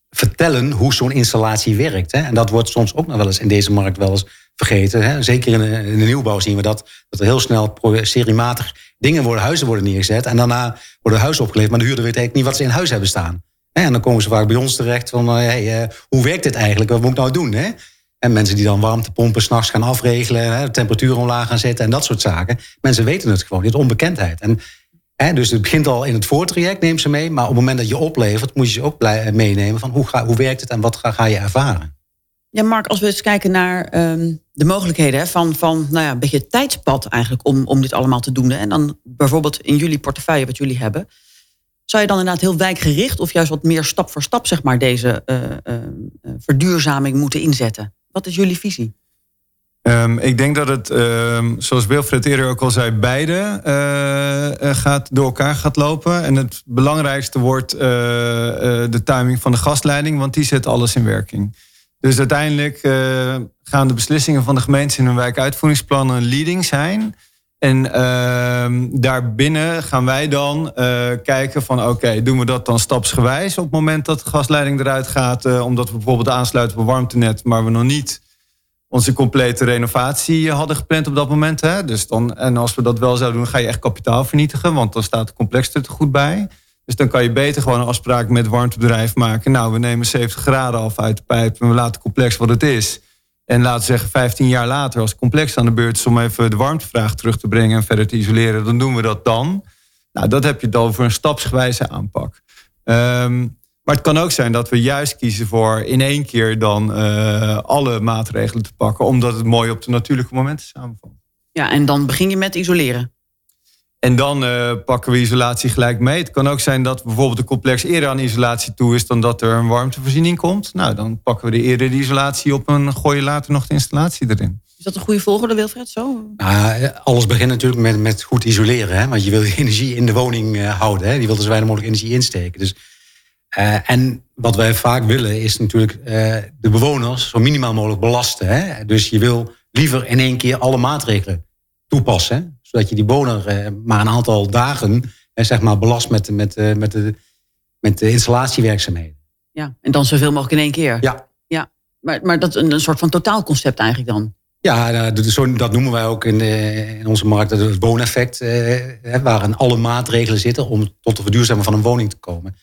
vertellen hoe zo'n installatie werkt. Hè? En dat wordt soms ook nog wel eens in deze markt wel eens vergeten. Hè? Zeker in de, nieuwbouw zien we dat, dat er heel snel seriematig dingen worden, huizen worden neergezet. En daarna worden huizen opgeleverd, maar de huurder weet eigenlijk niet wat ze in huis hebben staan. En dan komen ze vaak bij ons terecht van, hey, uh, hoe werkt dit eigenlijk? Wat moet ik nou doen? Hè? En mensen die dan warmtepompen s'nachts gaan afregelen, de temperatuur omlaag gaan zetten en dat soort zaken. Mensen weten het gewoon, dit onbekendheid. En, dus het begint al in het voortraject, neem ze mee. Maar op het moment dat je oplevert, moet je ze ook meenemen van hoe, ga, hoe werkt het en wat ga, ga je ervaren. Ja, Mark, als we eens kijken naar um, de mogelijkheden van, van nou ja, een beetje het tijdspad eigenlijk om, om dit allemaal te doen. En dan bijvoorbeeld in jullie portefeuille wat jullie hebben. Zou je dan inderdaad heel wijkgericht of juist wat meer stap voor stap zeg maar, deze uh, uh, verduurzaming moeten inzetten? Wat is jullie visie? Um, ik denk dat het, um, zoals Wilfred eerder ook al zei, beide uh, gaat, door elkaar gaat lopen. En het belangrijkste wordt de timing van de gasleiding, want die zet alles in werking. Dus uiteindelijk gaan de beslissingen van de gemeentes in hun wijkuitvoeringsplannen leading zijn. En uh, daarbinnen gaan wij dan kijken van oké, doen we dat dan stapsgewijs op het moment dat de gasleiding eruit gaat. Omdat we bijvoorbeeld aansluiten op een warmtenet, maar we nog niet onze complete renovatie hadden gepland op dat moment. Hè? Dus dan, en als we dat wel zouden doen, ga je echt kapitaal vernietigen, want dan staat het complex er te goed bij. Dus dan kan je beter gewoon een afspraak met het warmtebedrijf maken. Nou, we nemen 70 graden af uit de pijp en we laten complex wat het is. En laten we zeggen 15 jaar later, als het complex aan de beurt is om even de warmtevraag terug te brengen en verder te isoleren, dan doen we dat dan. Nou, dat heb je dan voor een stapsgewijze aanpak. Um, maar het kan ook zijn dat we juist kiezen voor in één keer dan uh, alle maatregelen te pakken, omdat het mooi op de natuurlijke momenten samenvalt. Ja, en dan begin je met isoleren. En dan uh, pakken we isolatie gelijk mee. Het kan ook zijn dat bijvoorbeeld de complex eerder aan isolatie toe is dan dat er een warmtevoorziening komt. Nou, dan pakken we de eerder de isolatie op en gooien later nog de installatie erin. Is dat een goede volgorde, Wilfred? Zo? Nou, alles begint natuurlijk met, met goed isoleren. Hè? Want je wil die energie in de woning uh, houden. Hè? Je wilt er zo weinig mogelijk energie insteken. Dus, uh, en wat wij vaak willen is natuurlijk de bewoners zo minimaal mogelijk belasten. Hè? Dus je wil liever in één keer alle maatregelen toepassen zodat je die woner eh, maar een aantal dagen eh, zeg maar, belast met, met, eh, met, de, met de installatiewerkzaamheden. Ja, en dan zoveel mogelijk in één keer. Ja. ja. Maar, maar dat is een, een soort van totaalconcept eigenlijk dan. Ja, nou, dat noemen wij ook in, in onze markt het wooneffect. waarin alle maatregelen zitten om tot de verduurzaming van een woning te komen.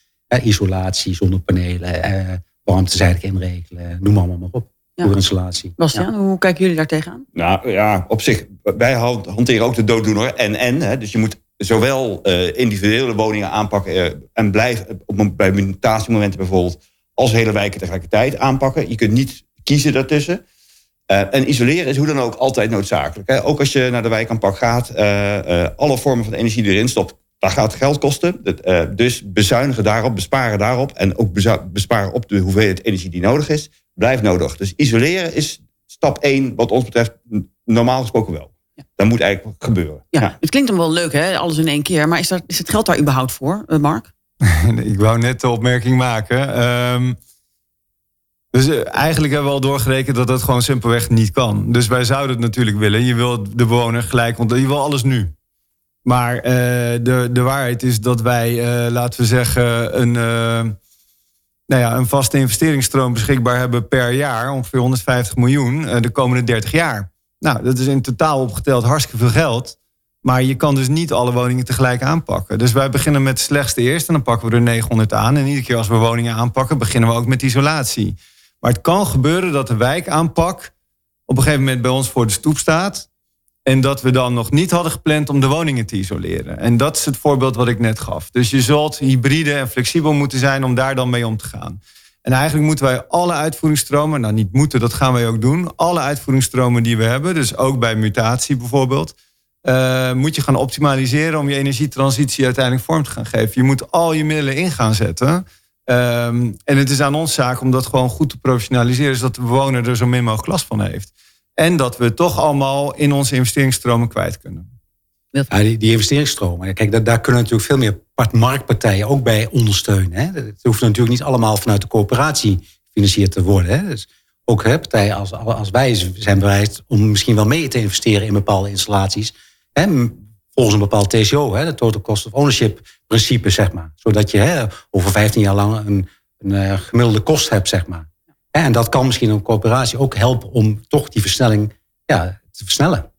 Isolatie, zonnepanelen, warmtezijdig inregelen, noem allemaal maar op ja. installatie. Bastiaan, ja. hoe kijken jullie daar tegenaan? Nou ja, op zich, wij hanteren ook de dooddoener en en. Hè, dus je moet zowel uh, individuele woningen aanpakken uh, en blijven op, bij mutatiemomenten bijvoorbeeld, als hele wijken tegelijkertijd aanpakken. Je kunt niet kiezen daartussen. Uh, en isoleren is hoe dan ook altijd noodzakelijk. Hè. Ook als je naar de wijkaanpak gaat, alle vormen van energie die erin stopt, dat gaat geld kosten. dus bezuinigen daarop, besparen daarop en ook besparen op de hoeveelheid energie die nodig is blijft nodig. Dus isoleren is stap 1, wat ons betreft, normaal gesproken wel. Ja. Dat moet eigenlijk gebeuren. Ja, Het klinkt dan wel leuk, hè? alles in één keer. Maar is, dat, is het geld daar überhaupt voor, eh, Mark? ik wou net de opmerking maken. Um, dus eh, eigenlijk hebben we al doorgerekend dat dat gewoon simpelweg niet kan. Dus wij zouden het natuurlijk willen. Je wil de bewoner gelijk, want je wil alles nu. Maar uh, de, de waarheid is dat wij, uh, laten we zeggen, een nou ja, een vaste investeringsstroom beschikbaar hebben per jaar, ongeveer 150 miljoen, eh, de komende 30 jaar. Nou, dat is in totaal opgeteld hartstikke veel geld. Maar je kan dus niet alle woningen tegelijk aanpakken. Dus wij beginnen met de slechtste eerst en dan pakken we er 900 aan. En iedere keer als we woningen aanpakken, beginnen we ook met isolatie. Maar het kan gebeuren dat de wijkaanpak op een gegeven moment bij ons voor de stoep staat. En dat we dan nog niet hadden gepland om de woningen te isoleren. En dat is het voorbeeld wat ik net gaf. Dus je zult hybride en flexibel moeten zijn om daar dan mee om te gaan. En eigenlijk moeten wij alle uitvoeringsstromen, nou niet moeten, dat gaan wij ook doen. Alle uitvoeringsstromen die we hebben, dus ook bij mutatie bijvoorbeeld, uh, moet je gaan optimaliseren om je energietransitie uiteindelijk vorm te gaan geven. Je moet al je middelen in gaan zetten. Um, en het is aan ons zaak om dat gewoon goed te professionaliseren, zodat de bewoner er zo min mogelijk last van heeft. En dat we het toch allemaal in onze investeringsstromen kwijt kunnen. Ja, die, die investeringsstromen, kijk, daar, daar, kunnen natuurlijk veel meer marktpartijen ook bij ondersteunen. Hè. Het hoeft natuurlijk niet allemaal vanuit de coöperatie gefinancierd te worden. Hè. Dus ook hè, partijen als, als wij zijn bereid om misschien wel mee te investeren in bepaalde installaties. Hè, volgens een bepaald TCO, hè, de Total Cost of Ownership principe, zeg maar. Zodat je hè, over 15 jaar lang een, een uh, gemiddelde kost hebt, zeg maar. En dat kan misschien een coöperatie ook helpen om toch die versnelling ja, te versnellen.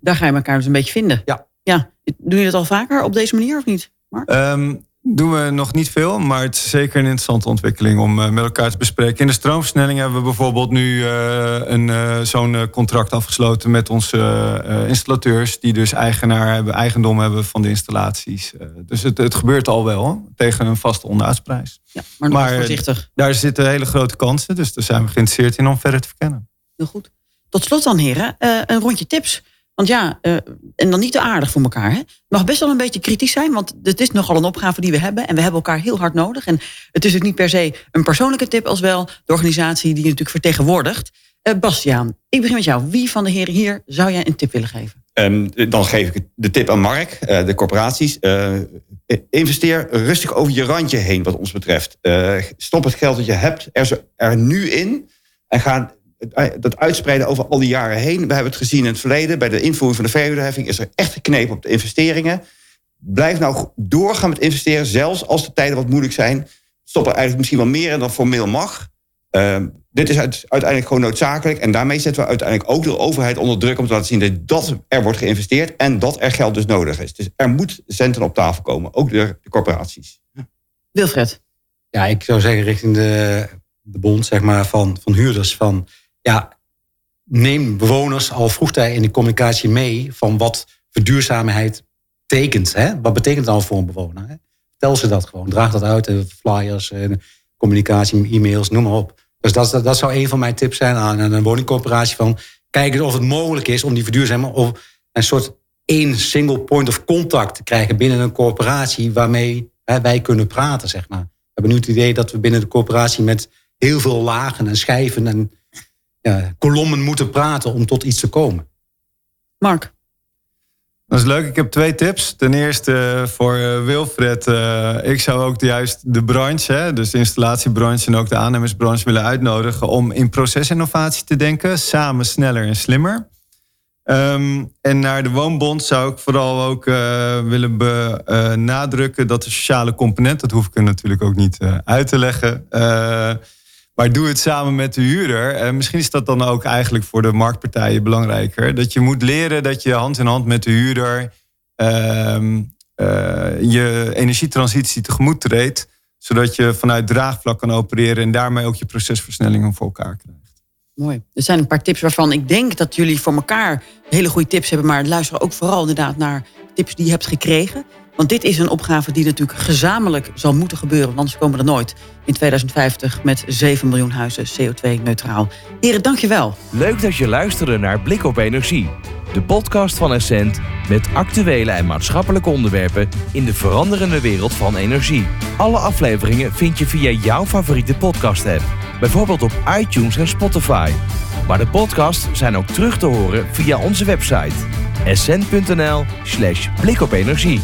Daar ga je elkaar dus een beetje vinden. Ja. ja. Doe je dat al vaker op deze manier of niet? Mark? Um, doen we nog niet veel, maar het is zeker een interessante ontwikkeling om uh, met elkaar te bespreken. In de stroomversnelling hebben we bijvoorbeeld nu uh, een uh, zo'n contract afgesloten met onze installateurs, die dus eigenaar hebben, eigendom hebben van de installaties. dus het, het gebeurt al wel tegen een vaste onderhoudsprijs. Ja, maar, maar voorzichtig. Daar zitten hele grote kansen, dus daar zijn we geïnteresseerd in om verder te verkennen. Heel goed. Tot slot dan, heren, een rondje tips. Want ja, uh, en dan niet te aardig voor elkaar. Hè? Het mag best wel een beetje kritisch zijn, want het is nogal een opgave die we hebben. En we hebben elkaar heel hard nodig. En het is ook niet per se een persoonlijke tip, als wel de organisatie die je natuurlijk vertegenwoordigt. Uh, Bastiaan, ik begin met jou. Wie van de heren hier zou jij een tip willen geven? Um, dan geef ik de tip aan Mark, uh, de corporaties. investeer rustig over je randje heen, wat ons betreft. stop het geld dat je hebt er, er nu in. En ga dat uitspreiden over al die jaren heen. We hebben het gezien in het verleden. Bij de invoering van de verhuurderheffing is er echt geknepen op de investeringen. Blijf nou doorgaan met investeren, zelfs als de tijden wat moeilijk zijn. Stop er eigenlijk misschien wel meer in dan formeel mag. Uh, dit is uiteindelijk gewoon noodzakelijk. En daarmee zetten we uiteindelijk ook de overheid onder druk om te laten zien dat er wordt geïnvesteerd en dat er geld dus nodig is. Dus er moet centen op tafel komen, ook de, de corporaties. Wilfred. Ja, ik zou zeggen richting de, de bond zeg maar, van, van huurders van ja, neem bewoners al vroegtijdig in de communicatie mee van wat verduurzaamheid betekent. Hè? Wat betekent dan voor een bewoner? Tel ze dat gewoon. Draag dat uit, flyers, communicatie, e-mails, noem maar op. Dus dat, dat, zou een van mijn tips zijn aan een woningcorporatie. Van, kijk of het mogelijk is om die verduurzaming... of een soort één single point of contact te krijgen binnen een corporatie... waarmee hè, wij kunnen praten, zeg maar. We hebben nu het idee dat we binnen de corporatie met heel veel lagen en schijven... en kolommen moeten praten om tot iets te komen. Mark? Dat is leuk. Ik heb twee tips. Ten eerste eh, voor eh, Wilfred. Uh, ik zou ook juist de branche, hè, dus de installatiebranche en ook de aannemersbranche willen uitnodigen om in procesinnovatie te denken. Samen sneller en slimmer. Um, en naar de Woonbond zou ik vooral ook uh, willen benadrukken dat de sociale component, dat hoef ik er natuurlijk ook niet uit te leggen maar doe het samen met de huurder. En misschien is dat dan ook eigenlijk voor de marktpartijen belangrijker. Dat je moet leren dat je hand in hand met de huurder uh, uh, je energietransitie tegemoet treedt. Zodat je vanuit draagvlak kan opereren en daarmee ook je procesversnellingen voor elkaar krijgt. Mooi. Er zijn een paar tips waarvan ik denk dat jullie voor elkaar hele goede tips hebben. Maar luister ook vooral inderdaad naar tips die je hebt gekregen. Want dit is een opgave die natuurlijk gezamenlijk zal moeten gebeuren. Want anders komen we er nooit in 2050 met 7 miljoen huizen CO2-neutraal. Heren, dankjewel. Leuk dat je luisterde naar Blik op Energie. De podcast van Essent met actuele en maatschappelijke onderwerpen in de veranderende wereld van energie. Alle afleveringen vind je via jouw favoriete podcast-app. Bijvoorbeeld op iTunes en Spotify. Maar de podcasts zijn ook terug te horen via onze website essent.nl slash blik op energie.